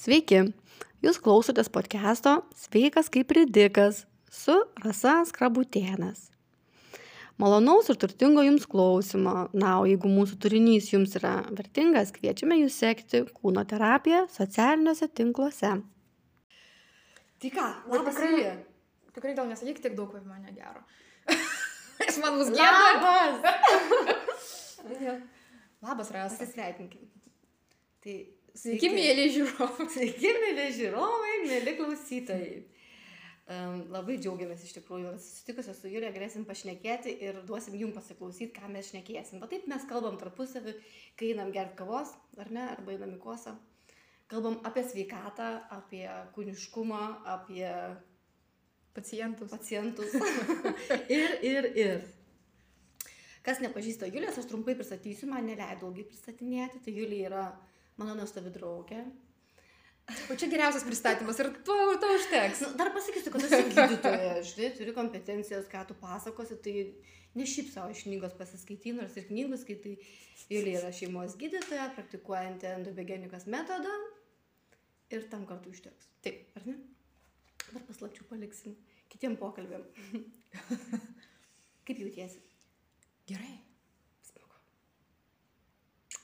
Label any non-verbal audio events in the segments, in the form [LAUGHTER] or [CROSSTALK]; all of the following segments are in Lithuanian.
Sveiki, jūs klausotės podcast'o Sveikas kaip ridikas su Rasa Skrabutėnas. Malonaus ir turtingo jums klausimo. Na, o jeigu mūsų turinys jums yra vertingas, kviečiame jūs sekti kūno terapiją socialiniuose tinkluose. Tai ką, labas tikrai- Julija. Tikrai gal nesakyk tiek daug apie mane gero. [LAUGHS] Nes man bus gėda. Labas. [LAUGHS] Labas, Rasa. Pasisveikinkim. Tai Sveiki, mėly žiūrovai. Sveiki, mėly žiūrovai, mėly klausytojai. Um, labai džiaugiamės iš tikrųjų, kad susitikusios su Julija galėsim pašnekėti ir duosim jums pasiklausyti, ką mes šnekėsim. Bet taip mes kalbam tarpusavį, kai einam gerti kavos, ar ne, arba einam į kosą. Kalbam apie sveikatą, apie kūniškumą, apie Pacientus. pacientus. [LAUGHS] ir, ir, ir. Kas nepažįsta Julijos, aš trumpai pristatysiu, man neleido ilgai pristatinėti. Tai Julija yra mano nuostabi draugė. O čia geriausias pristatymas ir to, to užteks. Nu, dar pasakysiu, kad esi gydytoja, žinai, turi kompetencijas, ką tu pasakosi, tai ne šiaip savo iš knygos pasiskaitai, nors ir knygos skaitai. Julija yra šeimos gydytoja, praktikuojanti endobegenikos metodą ir tam kartu užteks. Taip. Ar ne? Dar paslapčių paliksim kitiem pokalbėm. Kaip jautiesi? Gerai. Smagu.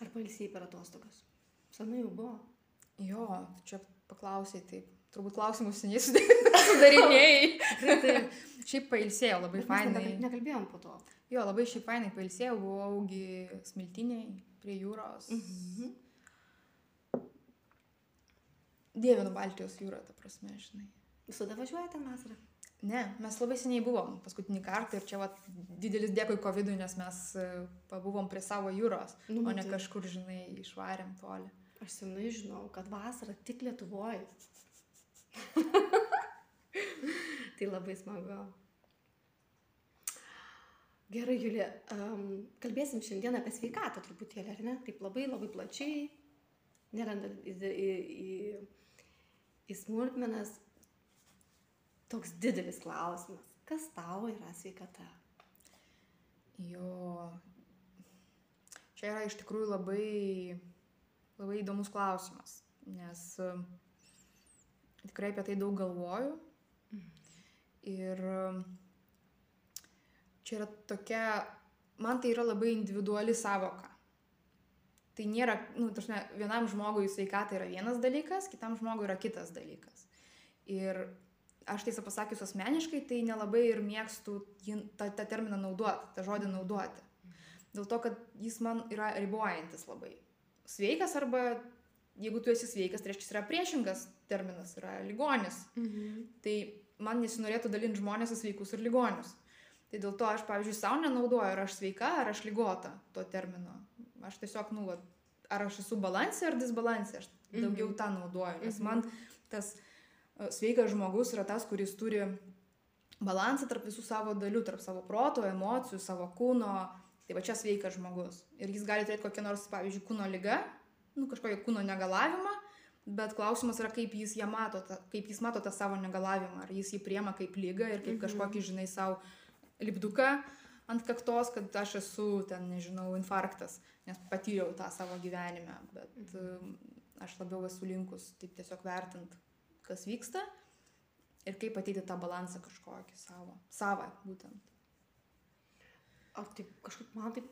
Ar pailsėjai per atostogas? Senai jau buvo. Jo, čia paklausai taip. Turbūt klausimus seniai [LAUGHS] sudarinėjai. Taip. Šiaip pailsėjau labai Bet fainai. nekalbė- Nekalbėjom po to. Jo, labai šiaip fainai pailsėjau, buvaugi smiltiniai prie jūros. Mhm. Dievinu Baltijos jūrą, ta prasme, žinai. Visada važiuoji ten vasarą? Ne, mes labai seniai buvom paskutinį kartą ir čia va didelis dėkui COVID, nes mes e, pabuvom prie savo jūros, Nu, o ne matai. kažkur, žinai, išvarėm toli. Aš senai žinau, kad vasara tik Lietuvoje. tai labai smagu. Gerai, Julija, um, kalbėsim šiandien apie sveikatą truputėlį, ar ne? Taip labai labai plačiai, nerandant į, į, į, į smulkmenas. Toks didelis klausimas. Kas tau yra sveikata? Jo. Čia yra iš tikrųjų labai, labai įdomus klausimas, nes e, tikrai apie tai daug galvoju. Ir e, čia yra tokia, man tai yra labai individuali savoka. Tai nėra, nu, tarsi, vienam žmogui sveikata yra vienas dalykas, kitam žmogui yra kitas dalykas. Ir aš tiesą pasakius asmeniškai, tai nelabai ir mėgstu tą, tą terminą naudoti, tą žodį naudoti. Dėl to, kad jis man yra ribojantis labai. Sveikas arba jeigu tu esi sveikas, tai reiškia yra priešingas terminas, yra ligonis. Mhm. Tai man nesinorėtų dalinti žmonės į sveikus ir ligonius. Tai dėl to aš, pavyzdžiui, savo nenaudoju, ar aš sveika, ar aš lygota to termino. Aš tiesiog, nu, ar aš esu balansė ar disbalansė, aš daugiau Mhm. tą naudoju. Nes Mhm. man tas e, sveikas žmogus yra tas, kuris turi balansą tarp visų savo dalių, tarp savo proto, emocijų, savo kūno. Tai va čia sveikas žmogus. Ir jis gali turėti kokią nors, pavyzdžiui, kūno lygą, nu, kažkokią kūno negalavimą, bet klausimas yra, kaip jis, ją mato, tą, kaip jis mato tą savo negalavimą. Ar jis jį priema kaip lygą ir kaip Mhm. kažkokį, žinai, savo lipduką ant kaktos, kad aš esu ten, nežinau, infarktas, nes patyriau tą savo gyvenime. Bet um, aš labiau esu linkus taip tiesiog vertint, kas vyksta ir kaip ateiti tą balansą kažkokį savo. Savą būtent. O taip kažkaip man taip,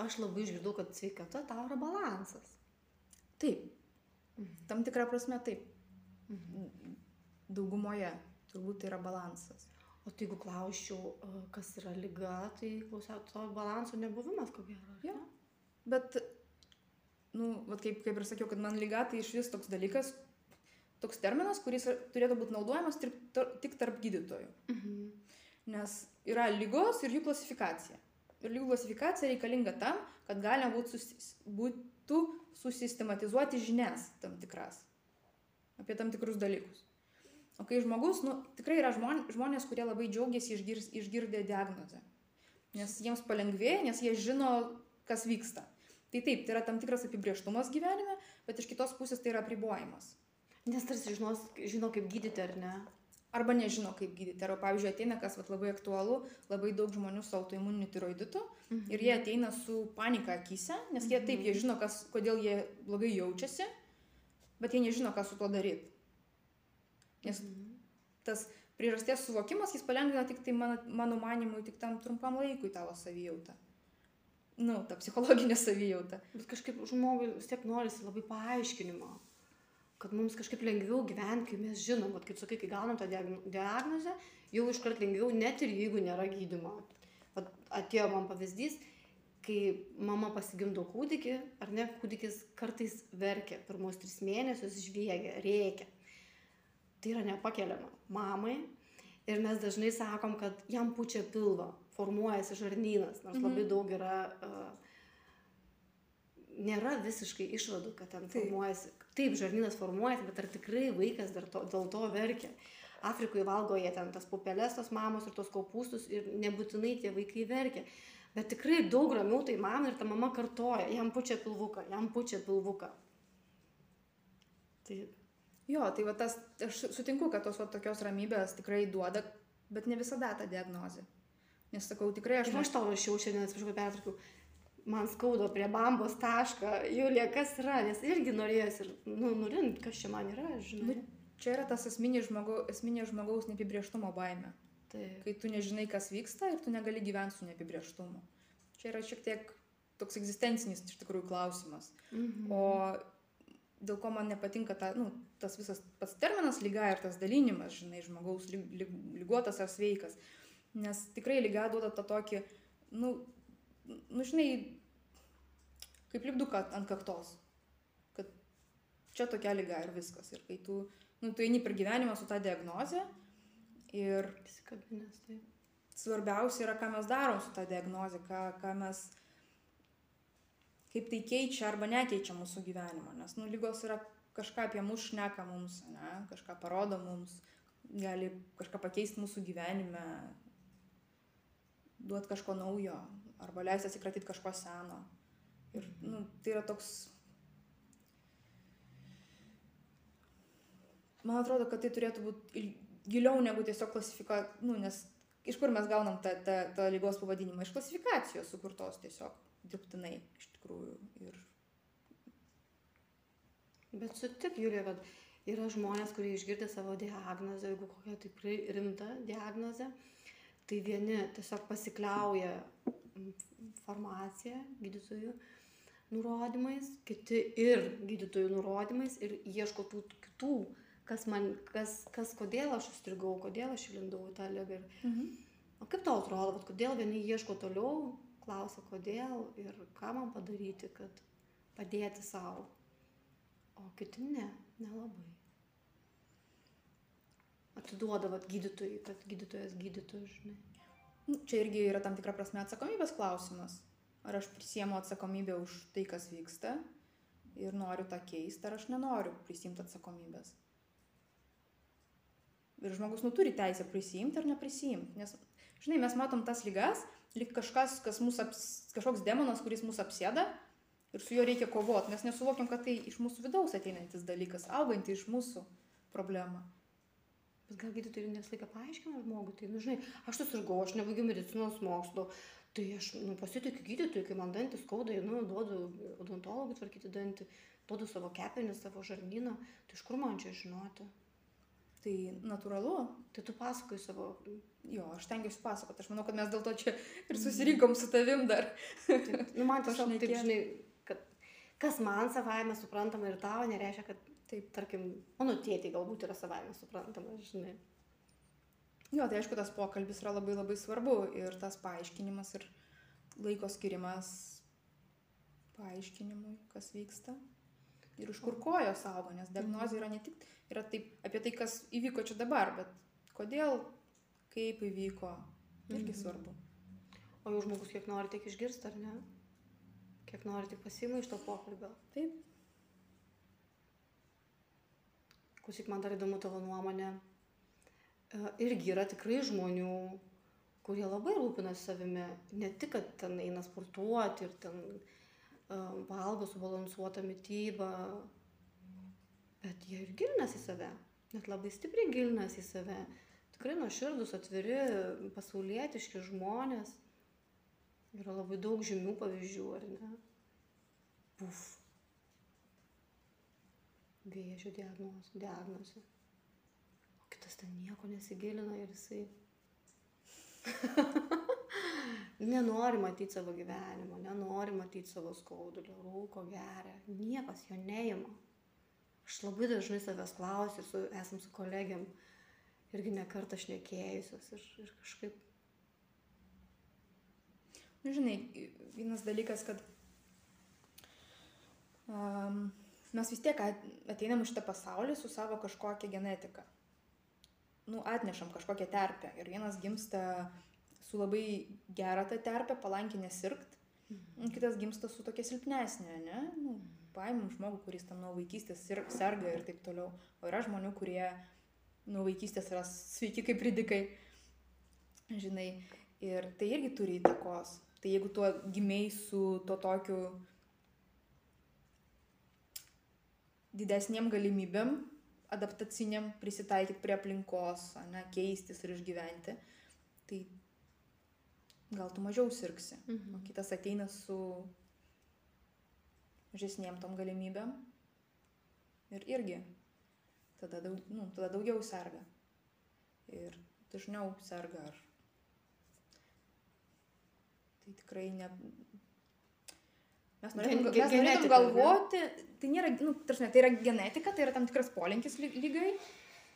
aš labai išgirdau, kad sveikata tau yra balansas. Taip, Mhm. tam tikrą prasme taip. Mhm. Daugumoje turbūt tai yra balansas. O tai jeigu klausčiau, e, kas yra lyga, tai klausiau, to balanso nebuvimas, ko gero. ar Jo. ne? Bet, nu, vat kaip, kaip ir sakiau, kad man lyga tai iš vis toks dalykas, toks terminas, kuris turėtų būti naudojamas tik, tik tarp gydytojų. Mhm. Nes yra lygos ir jų klasifikacija. Ir lygų klasifikacija reikalinga tam, kad galima būtų, susis, būtų susistematizuoti žinias tam tikras apie tam tikrus dalykus. O kai žmogus, nu, tikrai yra žmon, žmonės, kurie labai džiaugiasi išgirs, išgirdę diagnozę. Nes jiems palengvėja, nes jie žino, kas vyksta. Tai taip, tai yra tam tikras apibrieštumas gyvenime, bet iš kitos pusės tai yra apribojimas. Nes tarsi žinos, žino, kaip gydyti, ar ne? Arba nežino, kaip gydyti. Arba, pavyzdžiui, ateina, kas vat, labai aktualu, labai daug žmonių su autoimuniniu tiroiditu Mhm. ir jie ateina su panika akise, nes jie taip, jie žino, kas, kodėl jie blogai jaučiasi, bet jie nežino, ką su tuo daryti. Nes tas priežasties suvokimas, jis palengvina tik tai mano, mano manimu, tik tam trumpam laikui tavo savijautą. Nu, ta psichologinė savijauta. Bet kažkaip žmogui vis tiek norisi labai paaiškinimo, kad mums kažkaip lengviau gyventi, kai mes žinom, vat, kaip sakai, kai gaunam tą diagno- diagnozę, jau iškart lengviau, net ir jeigu nėra gydymo. Vat atėjo man pavyzdys, kai mama pasigimdo kūdikį, ar ne, kūdikis kartais verkia, pirmus tris mėnesius žviegia, rėkia. Tai yra nepakeliama mamai. Ir mes dažnai sakom, kad jam pučia pilvą, formuojasi žarnynas, nors labai daug yra, uh, nėra visiškai išvadų, kad ten Taip. formuojasi. Taip, žarnynas formuojasi, bet ar tikrai vaikas to, dėl to verkia. Afrikoje valgo jie ten tas pupelės, tos mamos ir tos kopūstus ir nebūtinai tie vaikai verkia. Bet tikrai daug ramiau tai mama ir ta mama kartoja, jam pučia pilvuką, jam pučia pilvuką. Tai Jo, tai va tas, aš sutinku, kad tos va, tokios ramybės tikrai duoda, bet ne visada ta diagnozė. Nes sakau, tikrai aš... Ir aš tau rašiau šiandien, atsiprašau, pertraukiau, man skaudo prie bambos tašką, Julija, kas yra, nes irgi norėjęs ir, nu, nurint, kas čia man yra, žinai. Nu, čia yra tas esminė, žmogu, esminė žmogaus neapibrieštumo baime. Tai, Kai tu nežinai, kas vyksta ir tu negali gyventi su neapibrieštumu. Čia yra šiek tiek toks egzistencinis iš tikrųjų klausimas. mhm. O dėl ko man nepatinka ta, nu, tas visas pats terminas lyga ir tas dalinimas, žinai, žmogaus lig, lig, lygotas ar sveikas. Nes tikrai lyga duoda tą tokį, nu, nu žinai, kaip lipduką ant kaktos. Kad čia tokia lyga ir viskas. Ir kai tu, nu, tu eini per gyvenimą su tą diagnozę ir Įsikabinęs, tai. svarbiausia yra, ką mes darom su tą diagnozę, ką, ką mes, kaip tai keičia arba nekeičia mūsų gyvenimo. Nes, nu, lygos yra kažką apie mus šneka mums, ne, kažką parodo mums, gali kažką pakeisti mūsų gyvenime, duoti kažko naujo, arba leisti atsikratyti kažko seno. Ir, nu, tai yra toks... Man atrodo, kad tai turėtų būti giliau negu tiesiog klasifikacija, nu, nes iš kur mes gaunam tą, tą, tą lygos pavadinimą? Iš klasifikacijos sukurtos tiesiog dirbtinai, iš tikrųjų. Ir Bet sutik, Julija, kad yra žmonės, kurie išgirdę savo diagnozę, jeigu kokia tikrai rimta diagnozė, tai vieni tiesiog pasikliauja farmacija, gydytojų nurodymais, kiti ir gydytojų nurodymais ir ieško tų kitų, kas man, kas, kas kodėl aš užstrigau, kodėl aš įlindau į tą ligą. Ir mhm. O kaip tau atrodo, vat kodėl vieni ieško toliau, klausia kodėl ir ką man padaryti, kad padėti savo, o kiti ne, nelabai. Atiduoda vat gydytojai, kad gydytojas gydytų, žinai. Nu, Čia irgi yra tam tikra prasme atsakomybės klausimas. Ar aš prisiemu atsakomybę už tai, kas vyksta ir noriu tą keisti, ar aš nenoriu prisimti atsakomybės. Ir žmogus nu turi teisę prisimti ar neprisijimti. Nes, žinai, mes matom tas lygas, lyg kažkas, kas mūsų, aps, kažkoks demonas, kuris mūsų apsėda ir su juo reikia kovoti. Mes nesuvokiam, kad tai iš mūsų vidaus ateinantis dalykas, auganti iš mūsų problema. Bet gal gydytojai ne visą laiką paaiškina žmogui, tai, nu, žinai, aš susirgau, aš nebaigiau medicinos mokslo, tai aš, nu, pasitikiu gydytojui, kai man dantį skauda, nu, duodu odontologui tvarkyti dantį, duodu savo kepenį, savo žarnyną, tai iš kur man čia žinoti? Tai natūralu, Tai tu pasakoji savo, Jo, aš tengiuosi pasakoti. Aš manau, kad mes dėl to čia ir susirinkom su tavim dar. tai, nu, man [LAUGHS] tiesiog taip, žinai, kad kas man savaime suprantama ir tavo nereiškia, kad taip, tarkim, mano tėtė galbūt yra savaime suprantama, žinai. Jo, tai aišku, tas pokalbis yra labai labai svarbu ir tas paaiškinimas ir laiko skirimas paaiškinimui, kas vyksta. Ir iš kur kojos auga, nes diagnozė yra ne tik yra taip, apie tai, kas įvyko čia dabar, bet kodėl, kaip įvyko, irgi Mhm. svarbu. O jau žmogus kiek nori, tiek išgirsta, ar ne? Kiek nori, tik pasiima iš to pokalbio. Taip. Klausyk, man dar įdomu tavo nuomonė. Irgi yra tikrai žmonių, kurie labai rūpinasi savimi. Ne tik, kad ten eina sportuoti ir ten valgo subalansuotą mytybą, bet jie ir gilinasi į save. Net labai stipriai gilinasi į save. Tikrai nuoširdus, atviri, pasaulietiški žmonės. Yra labai daug žymių pavyzdžių, ar ne? Puf. vėžio diagnozė. Kitas ten nieko nesigilina ir jisai [LAUGHS] nenori matyti savo gyvenimo, nenori matyti savo skaudulio, rūko geria, niekas jo neima. Aš labai dažnai savęs klausiu, su, esam su kolegiam, irgi nekartą šnekėjusios ir, ir kažkaip. Nu, žinai, vienas dalykas, kad um, mes vis tiek ateinam iš šitą pasaulį su savo kažkokia genetika. Nu, atnešam kažkokią terpę ir vienas gimsta su labai gera ta terpė, palankė nesirgt, mhm. kitas gimsta su tokia silpnesnė, ne? Nu, paimam žmogų, kuris tam nuo vaikystės serga ir taip toliau. O yra žmonių, kurie nuo vaikystės yra sveiki kaip ridikai, žinai. Ir tai irgi turi įtakos. Tai jeigu tu gimiai su to tokiu didesniem galimybėm, adaptaciniam, prisitaikyti prie aplinkos, ne, keistis ir išgyventi, tai gal tu mažiau sirgsi. Mhm. O kitas ateina su mažesniem tom galimybėm ir irgi tada, daug, nu, tada daugiau serga. Ir dažniau serga. Ar... Tai tikrai ne. Mes norėtum, Gen, mes norėtum galvoti, tai nėra, nu, tarsi, tai yra genetika, tai yra tam tikras polinkis lygai,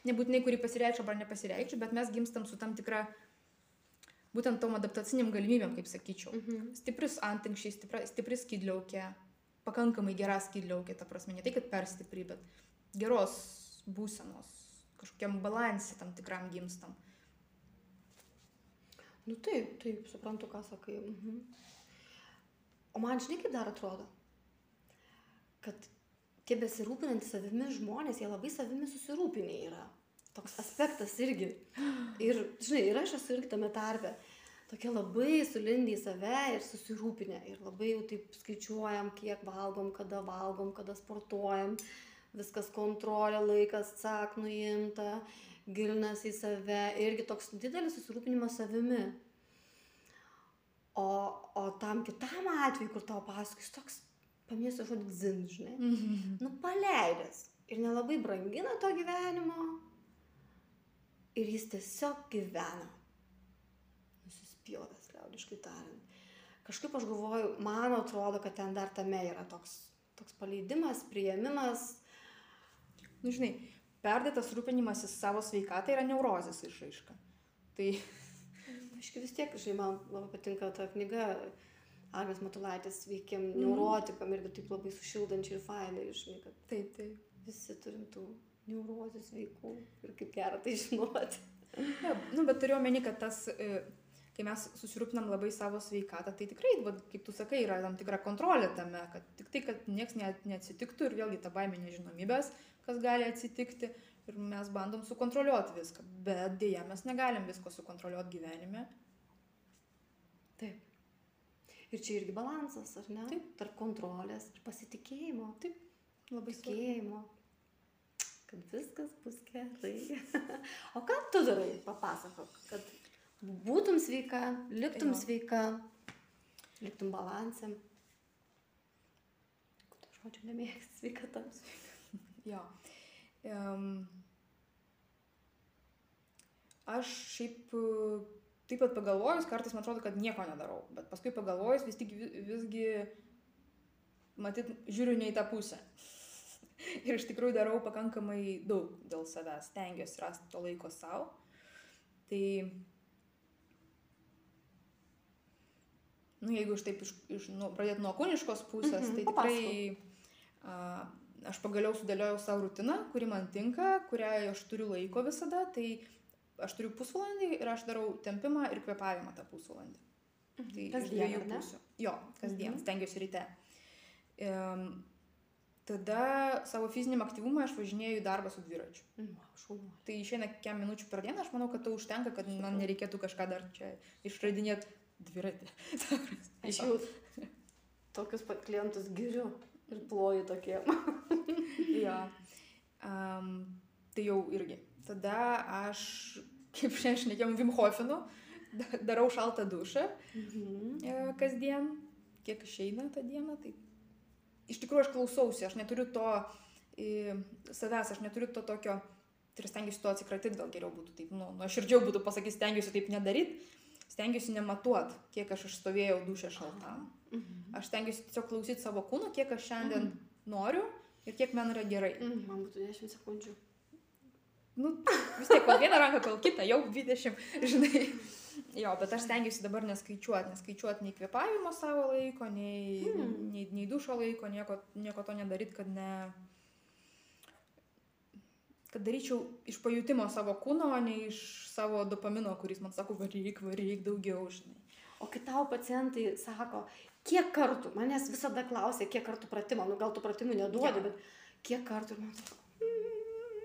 nebūtinai kurį pasireikščia arba nepasireikščia, bet mes gimstam su tam tikra būtent tom adaptaciniam galimybėm, kaip sakyčiau. Mhm. Stiprius antinkščiai, stipri, stipri skydliaukė, pakankamai gera skydliaukė, ta prasme, ne tai, kad per stipri, bet geros būsenos, kažkokiam balansui tam tikram gimstam. Nu taip, taip, suprantu, ką sakai. Mhm. O man žinai, kaip dar atrodo, kad tie besirūpinantys savimi žmonės, jie labai savimi susirūpinę yra toks aspektas irgi. Ir, žinai, ir aš esu irgi tame tarpe. Tokie labai sulindę į save ir susirūpinę. Ir labai jau taip skaičiuojam, kiek valgom, kada valgom, kada sportuojam. Viskas kontrolė, laikas, cak, nuimta, gilinas į save. Irgi toks didelis susirūpinimas savimi. O, o tam kitam atveju, kur tau pasakys, toks, paminėsiu žodį zin, žinai, -hmm. nu paleidęs ir nelabai brangina to gyvenimo, ir jis tiesiog gyvena. Nusispjovęs, liaudiškai tariant. Kažkaip aš galvoju, man atrodo, kad ten dar tame yra toks, toks paleidimas, priėmimas. Nu, žinai, perdėtas rūpinimasis savo sveikatai yra neurozės išraiška. Tai... Aiškiai vis tiek, žinai, man labai patinka ta knyga Agnės Matulaitis veikiam mm. neurotikam irgi taip labai sušildančiai ir fainai, žinai, kad taip, taip. visi turim tų neurozės veikų ir kaip gera tai žinoti. Ja, nu, bet turiu omeny, kad tas, e, kai mes susirūpinam labai savo sveikatą, tai tikrai, va, kaip tu sakai, yra tam tikra kontrolė tame, kad tik tai, kad niekas neatsitiktų ir vėlgi ta baimė nežinomybės, kas gali atsitikti ir mes bandom sukontroliuoti viską, bet dėja mes negalim visko sukontroliuoti gyvenime. Taip. Ir čia irgi balansas, ar ne? Taip. Tarp kontrolės ir pasitikėjimo. Taip. Labai tikėjimo kad viskas bus gerai. [LAUGHS] o ką tu darai, papasakok, kad būtum sveika, liktum jo. sveika, liktum balansėm. Kuo žodžio nemėgsti sveikatam sveika. jo. Aš šiaip taip pat pagalvojus, kartais man atrodo, kad nieko nedarau, bet paskui pagalvojus vis tik visgi, matyt, žiūriu ne į tą pusę. [LAUGHS] ir iš tikrųjų darau pakankamai daug dėl savęs, stengiuosi rasti to laiko savo. Tai, nu, jeigu iš taip iš, iš, nu, pradėt nuo kūniškos pusės, -hmm, tai tikrai a, aš pagaliau sudėliojau savo rutiną, kuri man tinka, kuriai aš turiu laiko visada, tai aš turiu pusvalandį ir aš darau tempimą ir kvepavimą tą pusvalandį. Mhm. Tai kasdien, iš dviejų pusių. Jo, kasdien, mhm. stengiuosi ryte. Um, tada savo fiziniam aktyvumui aš važinėju į darbą su dviračiu. Šaunu. Tai išeina kiek minučių per dieną, aš manau, kad to užtenka, kad man nereikėtų kažką dar čia išradinėti dviratį. [LAUGHS] Aš jau tokius pat klientus giriu ir ploju tokie. [LAUGHS] jo. Um, tai jau irgi. Tada aš, kaip šiandien šnekėjom, Vim Hofinu, darau šaltą dušą mhm. kasdien, kiek išeina tą dieną, tai iš tikrųjų aš klausausi, aš neturiu to į savęs, aš neturiu to tokio, tai stengiuosi to atsikratyti, gal geriau būtų taip, nu, nuoširdžiau būtų pasakyti, stengiuosi taip nedaryti, stengiuosi nematuot, kiek aš išstovėjau dušę šaltam. Mhm. Aš stengiuosi tiesiog klausyti savo kūno, kiek aš šiandien noriu ir kiek man yra gerai. Mhm, Man būtų 10 sekundžių. Nu, vis tiek, kol vieną ranką, kol kitą, jau 20, [LAUGHS] žinai. Jo, bet aš stengiuosi dabar neskaičiuoti, neskaičiuoti nei kvepavimo savo laiko, nei, Hmm. nei, nei dušo laiko, nieko, nieko to nedaryti, kad ne... kad daryčiau iš pajutimo savo kūno, o ne iš savo dopamino, kuris man sako, varyk, varyk daugiau, žinai. O kai tau pacientai sako, kiek kartų, manęs visada klausia, kiek kartų pratimą, nu gal tų pratimų neduodi, Jo. bet kiek kartų man sako.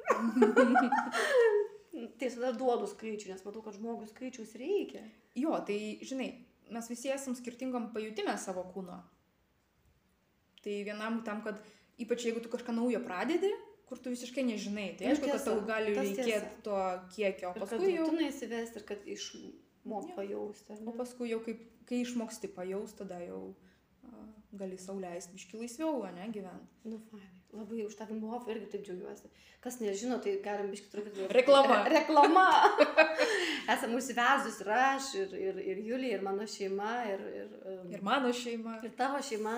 [LAUGHS] tai tada duodu skaičių, nes matau, kad žmogui skaičius reikia. Jo, tai, žinai, mes visi esam skirtingom pajutime savo kūno. Tai vienam tam, kad ypač jeigu tu kažką naujo pradedi, kur tu visiškai nežinai, tai Nu, aišku, kad tau gali reikėti to kiekio, o paskui jau, rutiną įsivesti ir kad išmok pajausti. o paskui jau kaip, kai išmoksti pajaus, tada jau a, gali sauliaisti biški laisviau, ne, gyventi. Nu, fainai. Labai už tą Vimhofą irgi taip džiaugiuosi. Kas nežino, tai galim biški truputį. Reklama. Re [LAUGHS] reklama. [LAUGHS] Esam užsivezus ir aš, ir, ir, ir Julija, ir mano šeima, ir, ir, um, Ir mano šeima. ir tavo šeima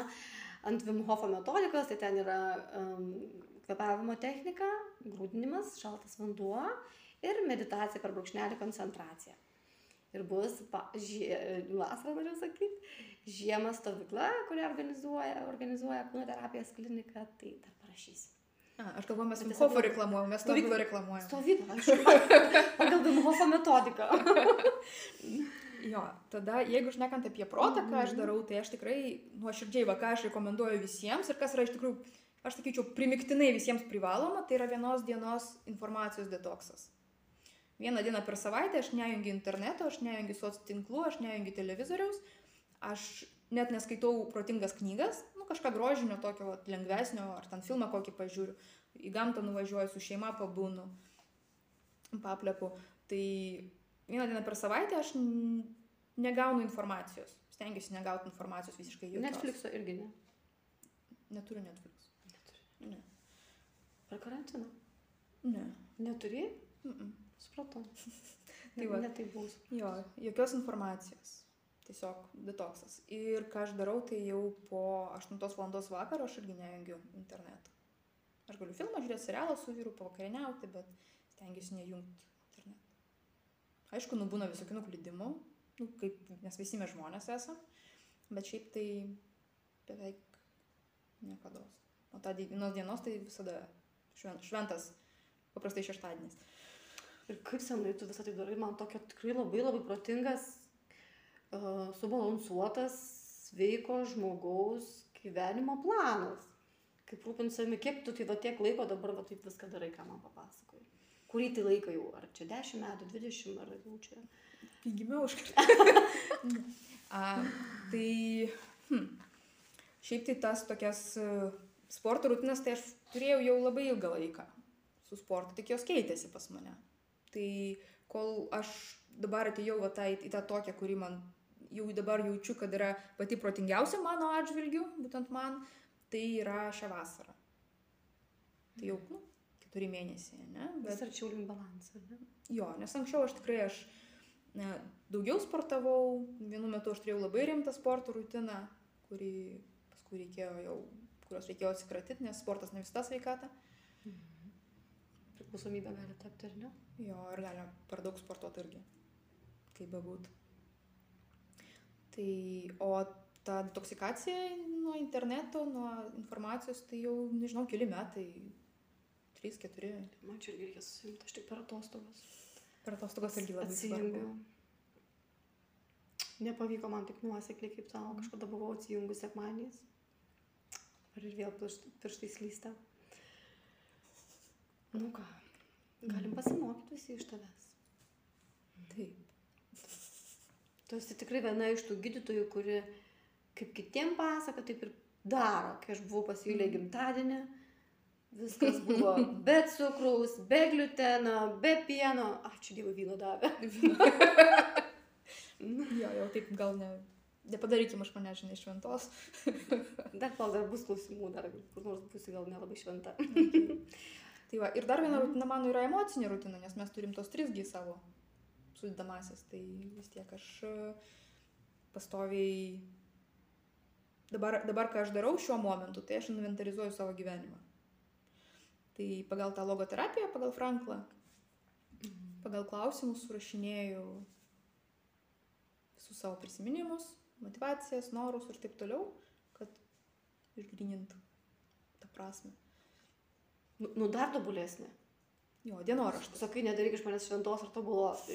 ant Vimhofo metodikos, tai ten yra um, kvepavimo technika, grūdinimas, šaltas vanduo ir meditacija per brūkšnelį koncentracija. Ir bus vasarą, noriu sakyti, žiemą stovykla, kurią organizuoja, organizuoja kūno terapijos klinika, tai dar parašysiu. A, aš galvoju, mes tiesiog- reklamuojam, mes stovyklą reklamuojam. Stovykla, [LAUGHS] aišku, pagal Vimhofo metodiką. [LAUGHS] Jo, tada jeigu šnekant apie protą, ką aš Mhm. darau, tai aš tikrai nuoširdžiai, va ką aš rekomenduoju visiems ir kas yra iš tikrųjų, aš sakyčiau, primiktinai visiems privaloma, tai yra vienos dienos informacijos detoksas. Vieną dieną per savaitę aš nejungiu interneto, aš nejungiu soc tinklų, aš nejungiu televizoriaus, aš net neskaitau protingas knygas, nu kažką grožinio tokio vat, lengvesnio, ar ten filmą kokį pažiūriu, į gamtą nuvažiuoju, su šeima pabūnu, paplepu. Tai vieną dieną per savaitę aš negaunu informacijos. Stengiuosi negauti informacijos visiškai jokios. Netflixo irgi ne. Neturiu Netflix. Ne. Per karantiną. Ne. Neturi? Mm -mm. Supratau. [LAUGHS] Tai va. va. Ne tai bus. Jo, jokios informacijos. Tiesiog detoksas. Ir ką aš darau, tai jau po 8 val. vakaro aš irgi nejungiu interneto. Aš galiu filmą žiūrėti, serialą su vyru, pavakarieniauti, bet stengiuosi nejungti interneto. Aišku, nu būna visokių nuklydimų, nu, kaip, nes visi mes žmonės esam, bet šiaip tai beveik niekada. O tą dienos dienos tai visada šven- šventas, paprastai šeštadienis. Ir kaip senai tu visą tai darai, man tokia tikrai labai labai protingas, uh, subalansuotas, sveiko žmogaus gyvenimo planas. Kaip rūpinti savimi, kiek tu tai va tiek laiko dabar va taip viską darai, ką man papasakoji. Kurį tai laiką jau, ar čia 10 metų, 20, ar jau čia. Kai gimiau aš [LAUGHS] A, tai, hm, šiaip tai tas tokias e, sporto rutinas, tai aš turėjau jau labai ilgą laiką su sportu, tik jos keitėsi pas mane. Tai kol aš dabar atėjau va, tą, į tą tokią, kuri man jau dabar jaučiu, kad yra pati protingiausia mano atžvilgiu, būtent man, tai yra šią vasarą. Tai jau, nu, keturi mėnesiai, ne? Vis arčiau link balansą. ne? Jo, nes anksčiau aš tikrai aš ne, daugiau sportavau, vienu metu aš turėjau labai rimtą sporto rutiną, kurį paskui reikėjo jau, kurios reikėjo atsikratyti, nes sportas ne visada sveikata. Priklausomybė gali tapti, ar ne? Jo, ir galima per daug sportuoti irgi, kaip bebūtų. Tai, o ta detoksikacija nuo interneto, nuo informacijos, tai jau, nežinau, keli metai, 3-4, Man čia irgi reikia susimti, aš tik per atostogas. per atostogas irgi labai svarbu. Nepavyko man taip nuosekliai kaip tau, kažkada buvau atsijungus sekmaniais. Ar ir vėl piršt- pirštai slysta. Nu ką, galim pasimokyti visi iš tavęs. Taip. Tu esi tikrai viena iš tų gydytojų, kuri kaip kitiem pasako, taip ir daro. Kai aš buvau pas Julę gimtadienį, viskas buvo [LAUGHS] be cukraus, be gluteno, be pieno. Ačiū Dievui, vyno davė. [LAUGHS] Jo, jau taip gal ne, Nepadarykim iš mane, žinai, šventos. Dar kol dar bus klausimų, dar kur nors būsi gal nelabai šventa. Tai va, ir dar viena rutina mano yra emocinė rutina, nes mes turim tos trisgi savo sudedamasis. Tai vis tiek aš pastoviai... Dabar, dabar, ką aš darau šiuo momentu, tai aš inventarizuoju savo gyvenimą. Tai pagal tą logoterapiją, pagal Franklą, pagal klausimus surašinėjau visus savo prisiminimus, motivacijas, norus ir taip toliau, kad išgrinintų tą prasme. Nu, nu dar tobulesnė. Jo, dienoraštas. Sakai, nedaryk iš manęs šventos ar tobulos. [LAUGHS]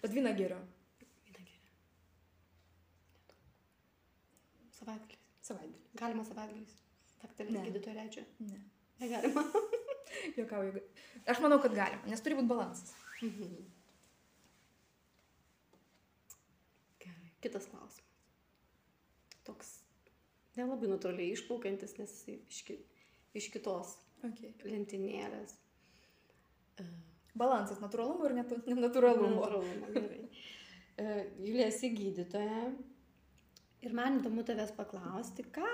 Bet vyną geriau. Vyną geri. Savaitgaliais. Savaitgalį. Galima savaitgaliais. Daktarė Ne. gydytoja leidžia. Ne. Negalima. [LAUGHS] Jokauju. Aš manau, kad galima, nes turi būti balansas. Mhm. Kitas klausimas. Toks nelabai natūraliai išplaukiantis, nes iš, ki, iš kitos Okay. lentynėlės. Balansas natūralumo ir nenatūralumo. Natūralumo, gerai. E, Julija, esi gydytoja. Ir man įdomu tavęs paklausti, ką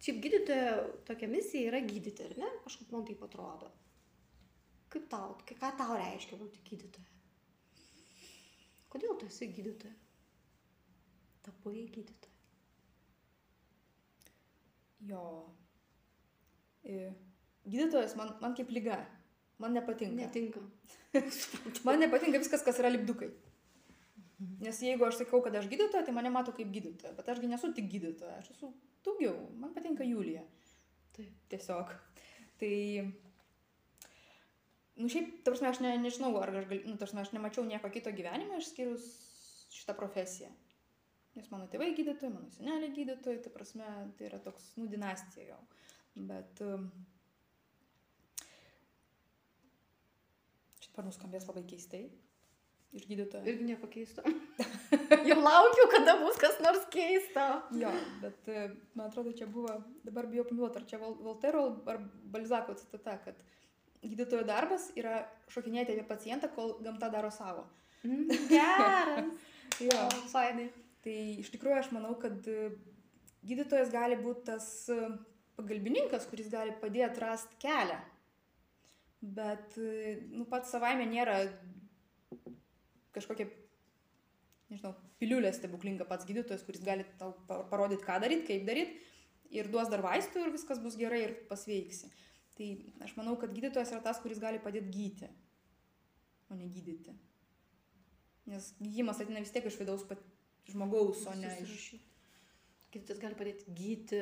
šiaip gydytoja tokia misija yra gydyti, ar ne? Kažkaip man taip atrodo. Kaip tau, ką tau reiškia būti gydytoja? Kodėl tu esi gydytoja? Tapai gydytoja. Jo. Gydytojas man, man kaip lyga. Man nepatinka. Netinka. [LAUGHS] Man nepatinka viskas, kas yra lipdukai. Nes jeigu aš sakau, kad aš gydytoja, tai mane mato kaip gydytoja. Bet ašgi nesu tik gydytoja, aš esu daugiau. Man patinka Julija. Taip. Tiesiog. Tai... Nu šiaip, ta prasme, aš ne, nežinau, ar aš, gal, nu, ta prasme, aš nemačiau nieko kito gyvenime išskyrus šitą profesiją. Nes mano tėvai gydytojai, mano seneliai gydytojai, ta prasme, tai yra toks, nu, dinastija jau. Bet... Um, čia dabar nuskambės labai keistai. Iš gydytojo. Irgi nieko keisto. [LAUGHS] Jau laukiu, kada bus kas nors keisto. Jo, bet e, man atrodo, čia buvo, dabar bijau pameluoti, ar čia Vol- Voltero ar Balzako citata, kad gydytojo darbas yra šokinėti apie pacientą, kol gamta daro savo. Mm, Geras. [LAUGHS] Jo. Fainai. Tai iš tikrųjų aš manau, kad e, gydytojas gali būti tas e, pagalbininkas, kuris gali padėti rasti kelią. Bet, e, nu, pats savaime nėra kažkokia, nežinau, piliulė stebuklinga pats gydytojas, kuris gali tau pa- parodyti, ką daryti, kaip daryti ir duos dar vaistų ir viskas bus gerai ir pasveiksi. Tai aš manau, kad gydytojas yra tas, kuris gali padėti gydyti, o ne gydyti. Nes gydymas ateina vis tiek iš vidaus pat žmogaus, o ne iš... Gydytojas gali padėti gydyti.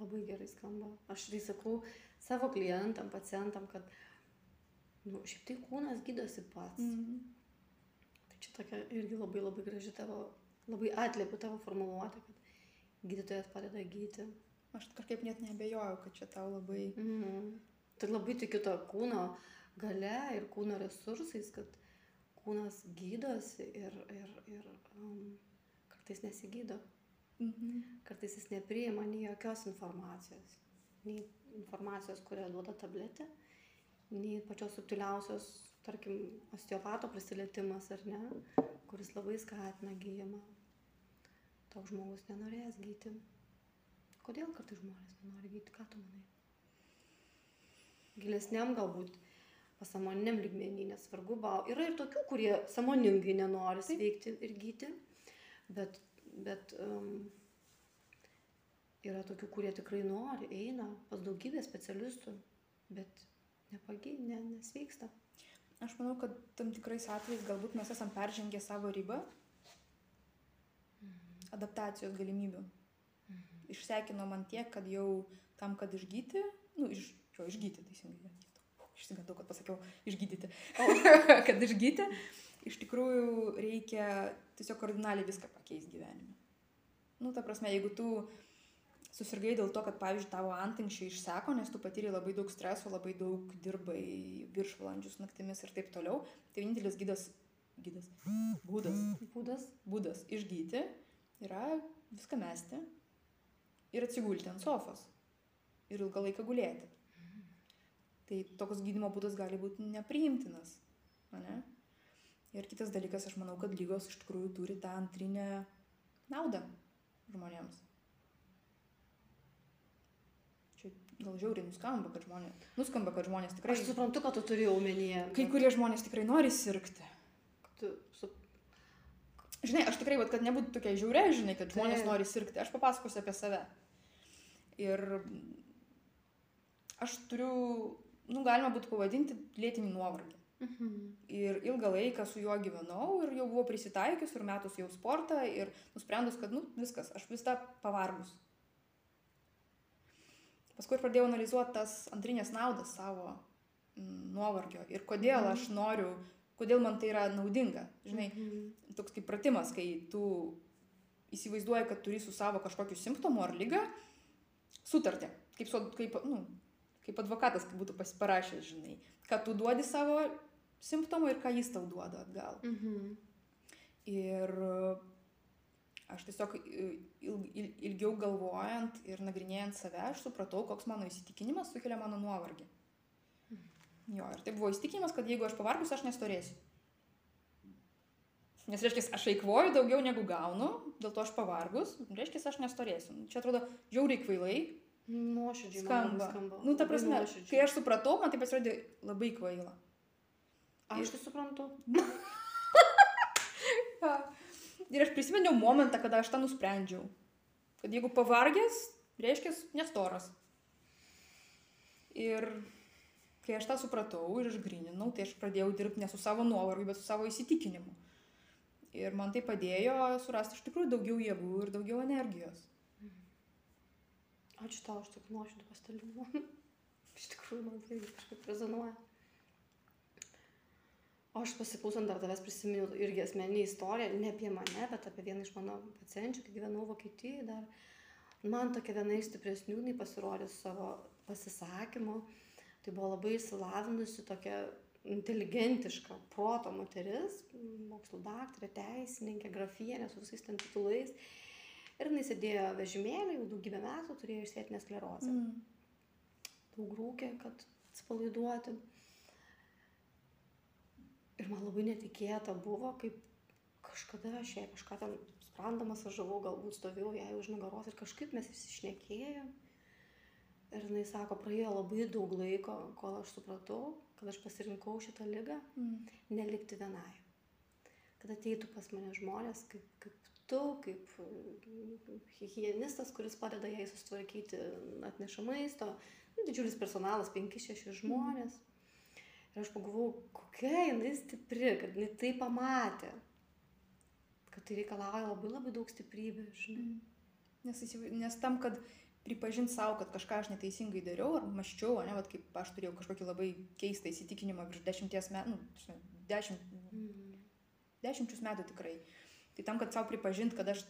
Labai gerai skamba. Aš tai sakau savo klientam, pacientam, kad, nu, šiaip tai kūnas gydosi pats. Mm. Mhm. Tai čia tokia irgi labai labai graži tavo, labai atliepiu tavo formuluotę, kad gydytojas padeda gydyti. Aš kažkaip net nebejoju, kad čia tau labai... Mhm. Tai labai tikiu to kūno gale ir kūno resursais, kad kūnas gydosi ir, ir, ir um, kartais nesigydo. Mhm. Kartais jis nepriima nei jokios informacijos. Nei informacijos, kurią duoda tabletė, nei pačios subtiliausios, tarkim, osteopato prisilietimas ar ne, kuris labai skatina gyjimą. Toks žmogus nenorės gyti. Kodėl kartais žmonės nenori gyti, ką tu manai? Gilesniam galbūt pasamoniniam lygmenį, nesvarbu, bau. Yra ir tokių, kurie samoningai nenori sveikti ir gyti, bet, bet um, yra tokių, kurie tikrai nori, eina pas daugybę specialistų, bet nepagi, ne, nesveiksta. Aš manau, kad tam tikrais atvejais galbūt mes esam peržengę savo ribą adaptacijos galimybių. Išsekino man tiek, kad jau tam, kad išgyti, nu, iš, jo, išgyti teisingai. Išsigandau, kad pasakiau išgydyti. [LAUGHS] Kad išgyti, iš tikrųjų reikia tiesiog kardinaliai viską pakeisti gyvenime. Nu, ta prasme, jeigu tu susirgai dėl to, kad, pavyzdžiui, tavo antinkščiai išseko, nes tu patyrei labai daug streso, labai daug dirbai viršvalandžius naktimis ir taip toliau, tai vienintelis gydas, gydas, būdas, Būdas. būdas išgyti yra viską mesti ir atsigulti ant sofos ir ilgą laiką gulėti. Tai toks gydimo būdas gali būti nepriimtinas. ane? Ir kitas dalykas, aš manau, kad lygos iš tikrųjų turi tą antrinę naudą žmonėms. Čia gal žiauriai nuskamba, kad žmonės, nuskamba, kad žmonės tikrai... Aš suprantu, kad tu turi omenyje. Kai kurie žmonės tikrai nori sirgti. Tu, su, Žinai, aš tikrai, vat, kad nebūtų tokia žiauria, žinai, kad žmonės Taip. nori sirgti. Aš papasakosiu apie save. Ir aš turiu, nu, galima būtų pavadinti lėtinį nuovargį. mhm. Ir ilgą laiką su juo gyvenau ir jau buvau prisitaikius ir metus jau sportą ir nusprendus, kad, nu, viskas, aš vis tą pavargus. Paskui pradėjau analizuoti tas antrinės naudas savo mm, nuovargio ir kodėl aš noriu, kodėl man tai yra naudinga. Žinai, Mhm. toks kaip pratimas, kai tu įsivaizduoji, kad turi su savo kažkokiu simptomu ar lyga sutartį. Kaip, kaip, nu, kaip advokatas, būtų pasiparašęs, žinai. Kad tu duodi savo simptomą ir ką jis tau duoda atgal. Mhm. Ir aš tiesiog il, ilgiau galvojant ir nagrinėjant save, aš supratau, koks mano įsitikinimas sukelia mano nuovargį. Jo, ir tai buvo įsitikinimas, kad jeigu aš pavargus, aš nestorėsiu. Nes reiškia, aš eikvoju daugiau negu gaunu, dėl to aš pavargus, reiškia, aš nestorėsiu. Čia atrodo žiauriai kvailai Nuoširdžiai skamba. skamba. Nu, ta prasme, nuoširdžiai. kai aš supratau, man tai pasirodė labai kvaila. Aš tai suprantu. [LAUGHS] Ja. Ir aš prisiminiau momentą, kada aš tą nusprendžiau. Kad jeigu pavargęs, reiškia nestoras. Ir kai aš tą supratau ir išgrininau, tai aš pradėjau dirbti ne su savo nuovargiu, bet su savo įsitikinimu. Ir man tai padėjo surasti iš tikrųjų daugiau jėgų ir daugiau energijos. Ačiū tau už tokį nuoširdį pasidalinimą. [LAUGHS] Iš tikrųjų, man tai kažkaip rezonuoja. O aš pasiklausant dar tavęs prisiminiau irgi asmeninį istoriją, ne apie mane, bet apie vieną iš mano pacienčių, kai gyvenau Vokietijoje dar. Man tokia viena iš stipresnių, jinai pasirodė su savo pasisakymu. Tai buvo labai įsilavinusi, tokia inteligentiška, proto moteris, mokslo daktarė, teisininkė, grafienė su visais ten titulais. Ir jinai sėdėjo vežimėlį, jau daugybę metų turėjo išsėtinę sklerozę. Mm. Daug rūkė, kad atsipalaiduoti. Ir man labai netikėta buvo, kaip kažkada aš jai kažką ten sprandamas aš žavau, galbūt stovėjau jai už nugaros ir kažkaip mes įsišnekėjom. Ir jinai sako, praėjo labai daug laiko, kol aš supratau, kad aš pasirinkau šitą lygą Mm. nelikti vienai. Kad ateitų pas mane žmonės kaip, kaip tu, kaip higienistas, kuris padeda jai susitvarkyti, atneša maisto, nu, didžiulis personalas, 5-6 žmonės. Ir aš pagalvojau, kokia jinai stipri, kad jinai tai pamatė. Kad tai reikalauja labai labai daug stiprybės, žinai. Nes, įsivaizduoju- nes tam, kad pripažinti savo, kad kažką aš neteisingai dariau, ar maščiau, ne, vat kaip aš turėjau kažkokį labai keistą įsitikinimą virš dešimties metų, nu, dešimt, Mm. dešimčius metų tikrai. Tai tam, kad savo pripažinti, kad aš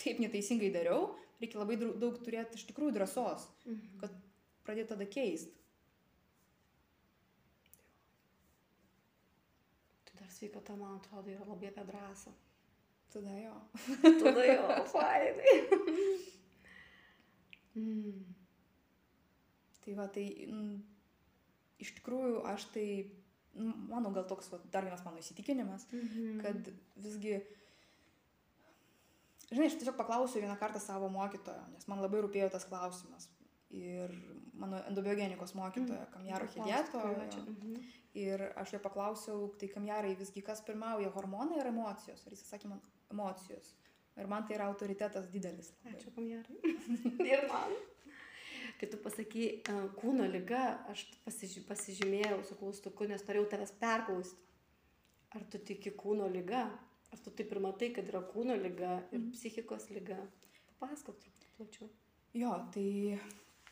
taip neteisingai dariau, reikia labai daug turėti iš tikrųjų drąsos, Mhm. kad pradėti tada keisti. Tai dar sveikata, man atrodo, yra labai apie drąsą. Tada jo. [LAUGHS] Tada jo, [LAUGHS] fainai. Mm. Tai va, tai mm, iš tikrųjų aš tai, mm, mano gal toks va, dar vienas mano įsitikinimas, Mhm. kad visgi, žinai, aš tiesiog paklausiau vieną kartą savo mokytojo, nes man labai rūpėjo tas klausimas. Ir mano endobiogenikos mokytojo, kam Jaro Hilieto. Mhm. Ir aš jo paklausiau, tai kam Jarai visgi kas pirmauja, hormonai ar emocijos? Ir jis sakė man, emocijos. Ir man tai yra autoritetas didelis. labai. Ačiū, kamjerai. [LAUGHS] Ir man. Kai tu pasakai e, kūno lyga, aš pasiži pasižymėjau su klaustuku, nes norėjau tavęs perklausti. Ar tu tiki kūno lyga? Ar tu taip ir matai, kad yra kūno lyga ir Mhm. psichikos lyga? Papasakok truputį plačiau. Jo, tai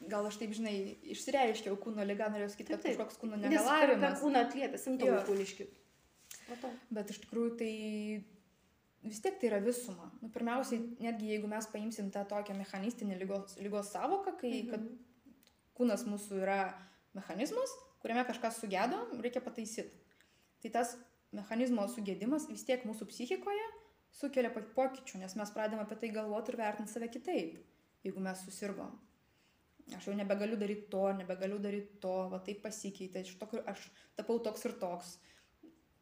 gal aš taip, žinai, išsireiškiau kūno ligą, norėjau sakyti, kad Taip, taip. kažkoks kūno negalavimas. kūną atliepia simptomai kūniški. Bet iš tikrųjų tai vis tiek tai yra visuma. Nu, pirmiausiai, netgi jeigu mes paimsim tą tokią mechanistinį lygos, lygos savoką, kai Mhm. kūnas mūsų yra mechanizmas, kuriame kažkas sugedo, reikia pataisyti. Tai tas mechanizmo sugėdimas vis tiek mūsų psichikoje sukelia po- pokyčių, nes mes pradedame apie tai galvoti ir vertinti save kitaip, jeigu mes susirgom. Aš jau nebegaliu daryti to, nebegaliu daryti to, va taip pasikeitė, iš to, kur aš tapau toks ir toks.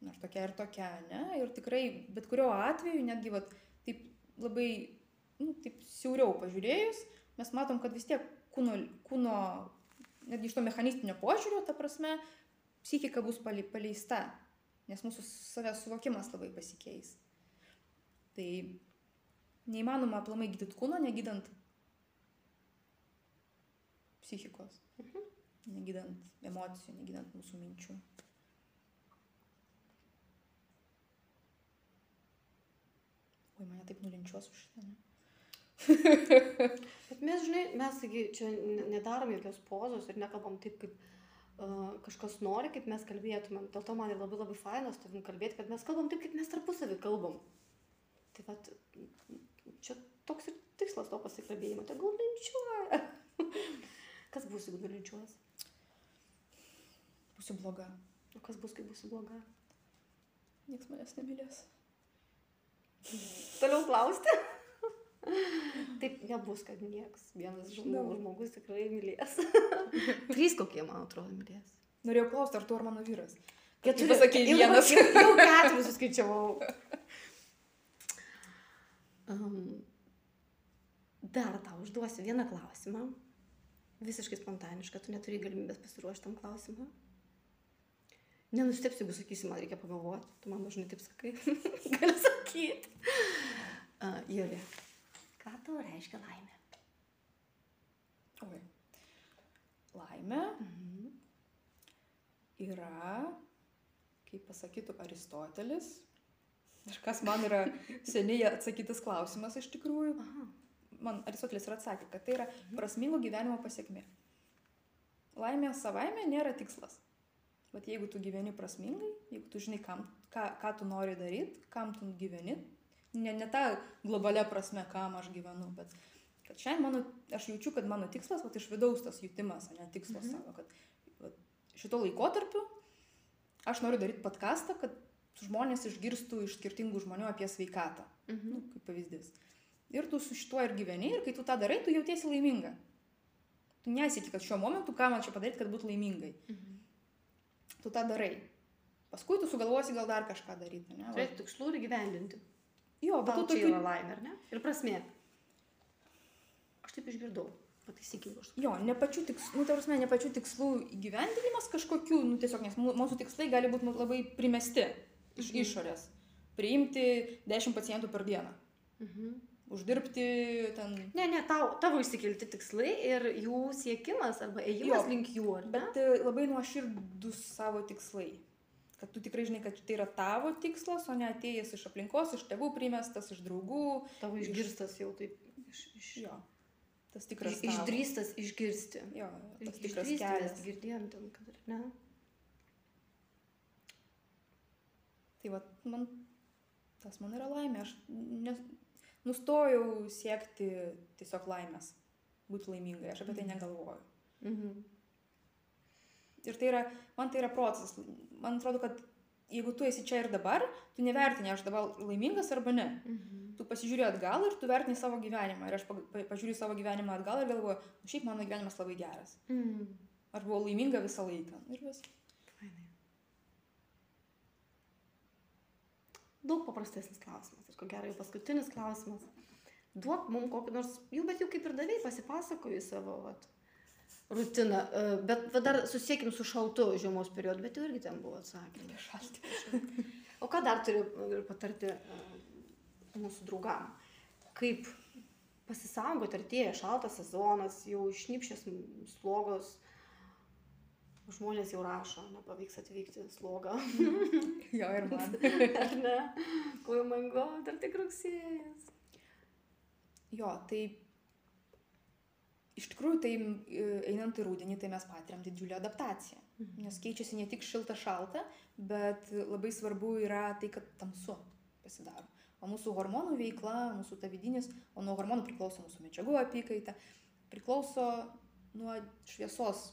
Nors tokia ir tokia, ne? Ir tikrai bet kurio atveju, netgi vat, taip labai, nu, taip siauriau pažiūrėjus, mes matom, kad vis tiek kūno, kūno netgi iš to mechanistinio požiūrio, ta prasme, psichika bus palei- paleista, nes mūsų savęs suvokimas labai pasikeis. Tai neįmanoma aplamai gydyti kūno, negydant psichikos, negydant emocijų, negydant mūsų minčių. Oi, mane taip nulinčiuos už šitą. ne? [LAUGHS] Bet mes, žinai, mes taigi čia ne- nedarom jokios pozos ir nekalbam taip, kaip kažkas nori, kaip mes kalbėtumėm. Dėl to man ir labai labai faina su tavim kalbėti, kad mes kalbam taip, kaip mes tarpusavį kalbam. Tai vad, čia toks ir tikslas to pasikalbėjimo. Tegul linčiuoja. [LAUGHS] kas bus, jeigu nulinčiuos? Būsiu bloga. O kas bus, kai būsi bloga? Niekas manęs nemylės. Toliau klausti? Taip nebus, kad nieks. Vienas žmogus, žmogus tikrai mylės. [LAUGHS] Trys kokie, man atrodo, mylės. Norėjau klausti, ar tu ar mano vyras. Keturi. pasakei [LAUGHS] Jau- vienas. Jau, keturis suskaičiavau. Um, dar tau užduosiu vieną klausimą. Visiškai spontanišką, tu neturi galimybės pasiruošti tam klausimą. Nenustepsi, jeigu sakysi, man reikia pagalvoti. Tu man dažnai taip sakai. [LAUGHS] Gali sakyti. Uh, Julė, ką tau reiškia laimė? Oi. Laimė Mhm. yra, kaip pasakytų Aristotelis, ir kas man yra seniai atsakytas klausimas iš tikrųjų, Aha. man Aristotelis ir atsakė, kad tai yra prasmingo gyvenimo pasiekmė. Laimė savaime nėra tikslas. Bet jeigu tu gyveni prasmingai, jeigu tu žinai, kam, ką, ką tu nori daryti, kam tu gyveni, ne, ne ta globalia prasme, kam aš gyvenu, bet kad šiandien mano, aš jaučiu, kad mano tikslas, va iš vidaus tas jutimas, o ne tikslas Mhm. savo, kad va, šito laikotarpiu aš noriu daryti podcastą, kad žmonės išgirstų iš skirtingų žmonių apie sveikatą Mhm. nu, kaip pavyzdys. Ir tu su šituo ir gyveni, ir kai tu tą darai, tu jautiesi laiminga. Tu nesiki, kad šiuo momentu ką man čia padaryti, kad būtų laimingai. Mhm. Tu tą darai. Paskui tu sugalvosi gal dar kažką daryti. Turėti tikslų ir gyvendinti. Jo, bet tu tokių... yra laimė, ar ne? Ir prasmė. Aš taip išgirdau. Pataisykim už. Jo, ne pačių tikslų, nu, prasme, ne pačių tikslų įgyvendinimas kažkokių, nu, tiesiog, nes mū- mūsų tikslai gali būti labai primesti iš Mhm. išorės. Priimti 10 pacientų per dieną. Mhm. Uždirbti ten Ne, ne, tau, tavo išsikelti tikslai ir jų siekimas arba ėjimas Jo, link jų? Bet e, labai nuoširdus savo tikslai. Kad tu tikrai žinai, kad tai yra tavo tikslas, o ne atėjęs iš aplinkos, iš tėvų primestas, iš draugų. Tavo iš- išgirstas jau taip. Iš, iš, Jo. Tas iš, tikras. tavo. išdrįstas išgirsti. Jo, tas tikras kelias. girdėjom ten, kad ar ne? Tai va, man, tas man yra laimė. Aš nes, nustojau siekti tiesiog laimės. Būti laimingai. Aš apie tai Mhm. negalvoju. Mhm. Ir tai yra, man tai yra procesas. Man atrodo, kad jeigu tu esi čia ir dabar, tu nevertini, aš dabar laimingas arba ne. Mhm. tu pasižiūri atgal ir tu vertini savo gyvenimą. Ir aš pag- pa- pažiūriu savo gyvenimą atgal ir galvoju, nu šiaip mano gyvenimas labai geras. Mhm. Aš buvau laiminga visą laiką. Ir vis. Fainai. Daug paprastesnis klausimas. Ir ko gero jau paskutinis klausimas. Duok mums kokį nors, jau bet jau kaip ir davai, pasipasakoju savo vat, rutiną. E, Bet va, dar susiekim su šaltu žiemos periodu, bet jau irgi ten buvo atsakymai. Šalti. O ką dar turiu patarti e, mūsų draugam? Kaip pasisaugoti, artėja šaltas sezonas, jau išnipšęs slogos. Žmonės jau rašo, nepavyks atvykti slogą. [LAUGHS] Jo, ir man. [LAUGHS] Ar ne? Oi, man god, dar tik rugsėjas. Jo, tai iš tikrųjų, tai e, einant į rūdienį, tai mes patiriam didžiulę adaptaciją. Nes keičiasi ne tik šilta šalta, bet labai svarbu yra tai, kad tamsu pasidaro. O mūsų hormonų veikla, mūsų ta vidinis, o nuo hormonų priklauso mūsų medžiagų apykaita, priklauso nuo šviesos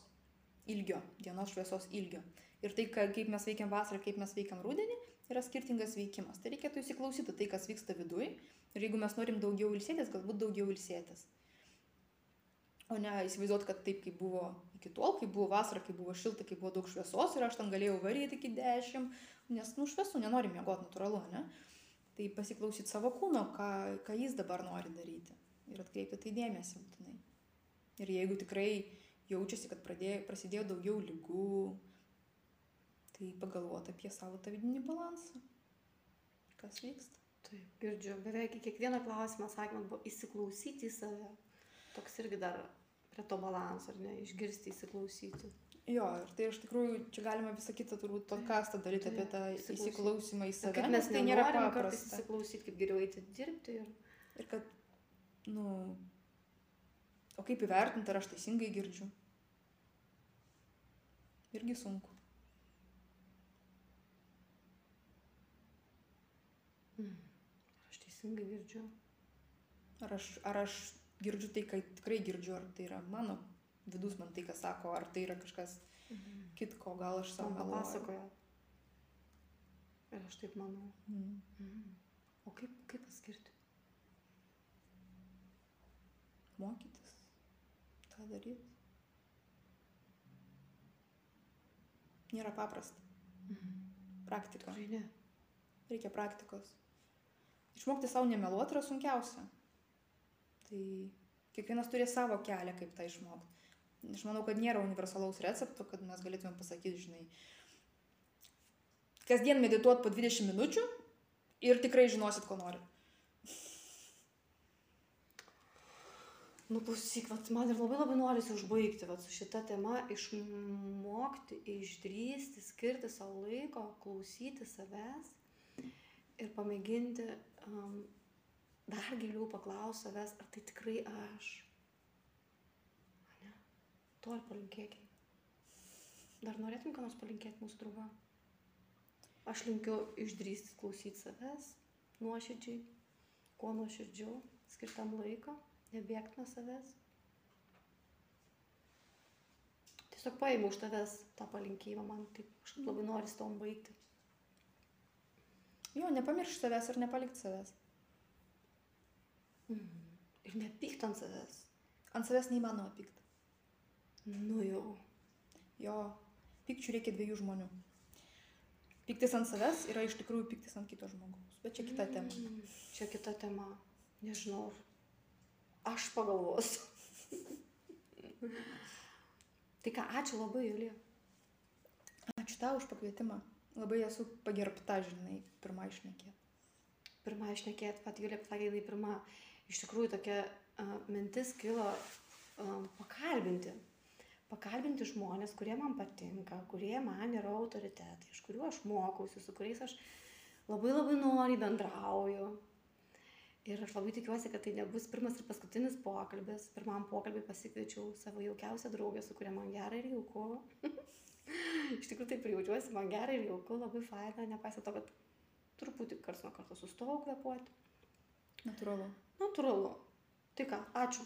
ilgio, dienos šviesos ilgio. Ir tai, ka- kaip mes veikiam vasarą, kaip mes veikiam rudenį, yra skirtingas veikimas. Tai reikėtų įsiklausyti tai, kas vyksta viduje. Ir jeigu mes norim daugiau ilsėtis, galbūt daugiau ilsėtis. O ne įsivaizduoti, kad taip, kaip buvo iki tol, kai buvo vasara, kai buvo šilta, kai buvo daug šviesos ir aš ten galėjau varyti iki 10, nes, nu, šviesu, nenori miegoti natūralu, ne? Tai pasiklausyti savo kūno, ką, ką jis dabar nori daryti ir atkreipti tai dėmesį būtinai. Ir jeigu tikrai jaučiasi, kad pradėjo, prasidėjo daugiau lygų, tai pagalvoti apie savo tą vidinį balansą. Kas vyksta. Taip, girdžiu, beveik kiekvieną klausimą atsakymas buvo įsiklausyti į save. Toks irgi dar prie to balanso, ar ne, išgirsti, įsiklausyti. Jo, ir tai iš tikrųjų čia galima visą kitą turbūt podcastą daryti apie tą įsiklausyti. įsiklausymą į Ir save, nes mes tai nėra paprasta. įsiklausyti, kaip geriau eiti dirbti ir Ir kad, nu, o kaip įvertinti, ar aš teisingai girdžiu. Irgi sunku. ar aš teisingai girdžiu. Ar aš, ar aš girdžiu tai, ką tikrai girdžiu, ar tai yra mano vidus man tai, ką sako, ar tai yra kažkas kitko, gal aš savo Man papasakoja. Ir aš taip manau. Mm. Mhm. O kaip, kaip atskirti? Mokytis, tą daryti. Nėra paprasta. Mhm. Praktika. Ne. Reikia praktikos. Išmokti savo nemeluoti yra sunkiausia. Tai kiekvienas turi savo kelią, kaip tą išmokti. Aš manau, kad nėra universalaus recepto, kad mes galėtume pasakyti, žinai, kasdien medituot po 20 minučių ir tikrai žinosit, ko nori. Nu, klausyk, vat, man ir labai labai norisi užbaigti vat, su šita tema, išmokti, išdrysti, skirti savo laiko, klausyti savęs ir pamėginti um, dar giliau paklausti savęs, ar tai tikrai aš. Ane? To ir palinkėkim. Dar norėtum ką nors palinkėti mūsų draugam? Aš linkiu išdrysti klausyti savęs nuoširdžiai, kuo nuoširdžiau, skirtam laiko, nebėgti nuo savęs. Tiesiog paimu už tavęs tą palinkėjimą, man taip kažkaip labai nori tom baigti. Jo, nepamiršti savęs ir nepalikti savęs. Mhm. Ir nepykt ant savęs. Ant savęs neįmanoma pykti. Nu jau. Jo, pykčių reikia dviejų žmonių. Piktis ant savęs yra iš tikrųjų piktis ant kito žmogaus. Bet čia kita tema. Mm, Čia kita tema. Nežinau. Aš pagalvosiu. [LAUGHS] tai ką, ačiū labai, Julija. Ačiū tau už pakvietimą. Labai esu pagerbta, žinai, pirmą išnekėti. Pirmą išnekėt, pat Julija pasakė, jinai pirmą. Iš tikrųjų tokia uh, mintis kilo uh, pakalbinti. Pakalbinti žmonės, kurie man patinka, kurie man yra autoritetai, iš kurių aš mokausi, su kuriais aš labai labai noriai bendrauju. Ir aš labai tikiuosi, kad tai nebus pirmas ir paskutinis pokalbis. Pirmam pokalbį pasikviečiau savo jaukiausią draugę, su kuria man gera ir jauku. [LAUGHS] Iš tikrųjų taip ir jaučiuosi, man gera ir jauku, labai faina, nepaisant to, kad truputį karts nuo karto sustojau kvepuoti. Natūralu. Natūralu. Tai ką, ačiū.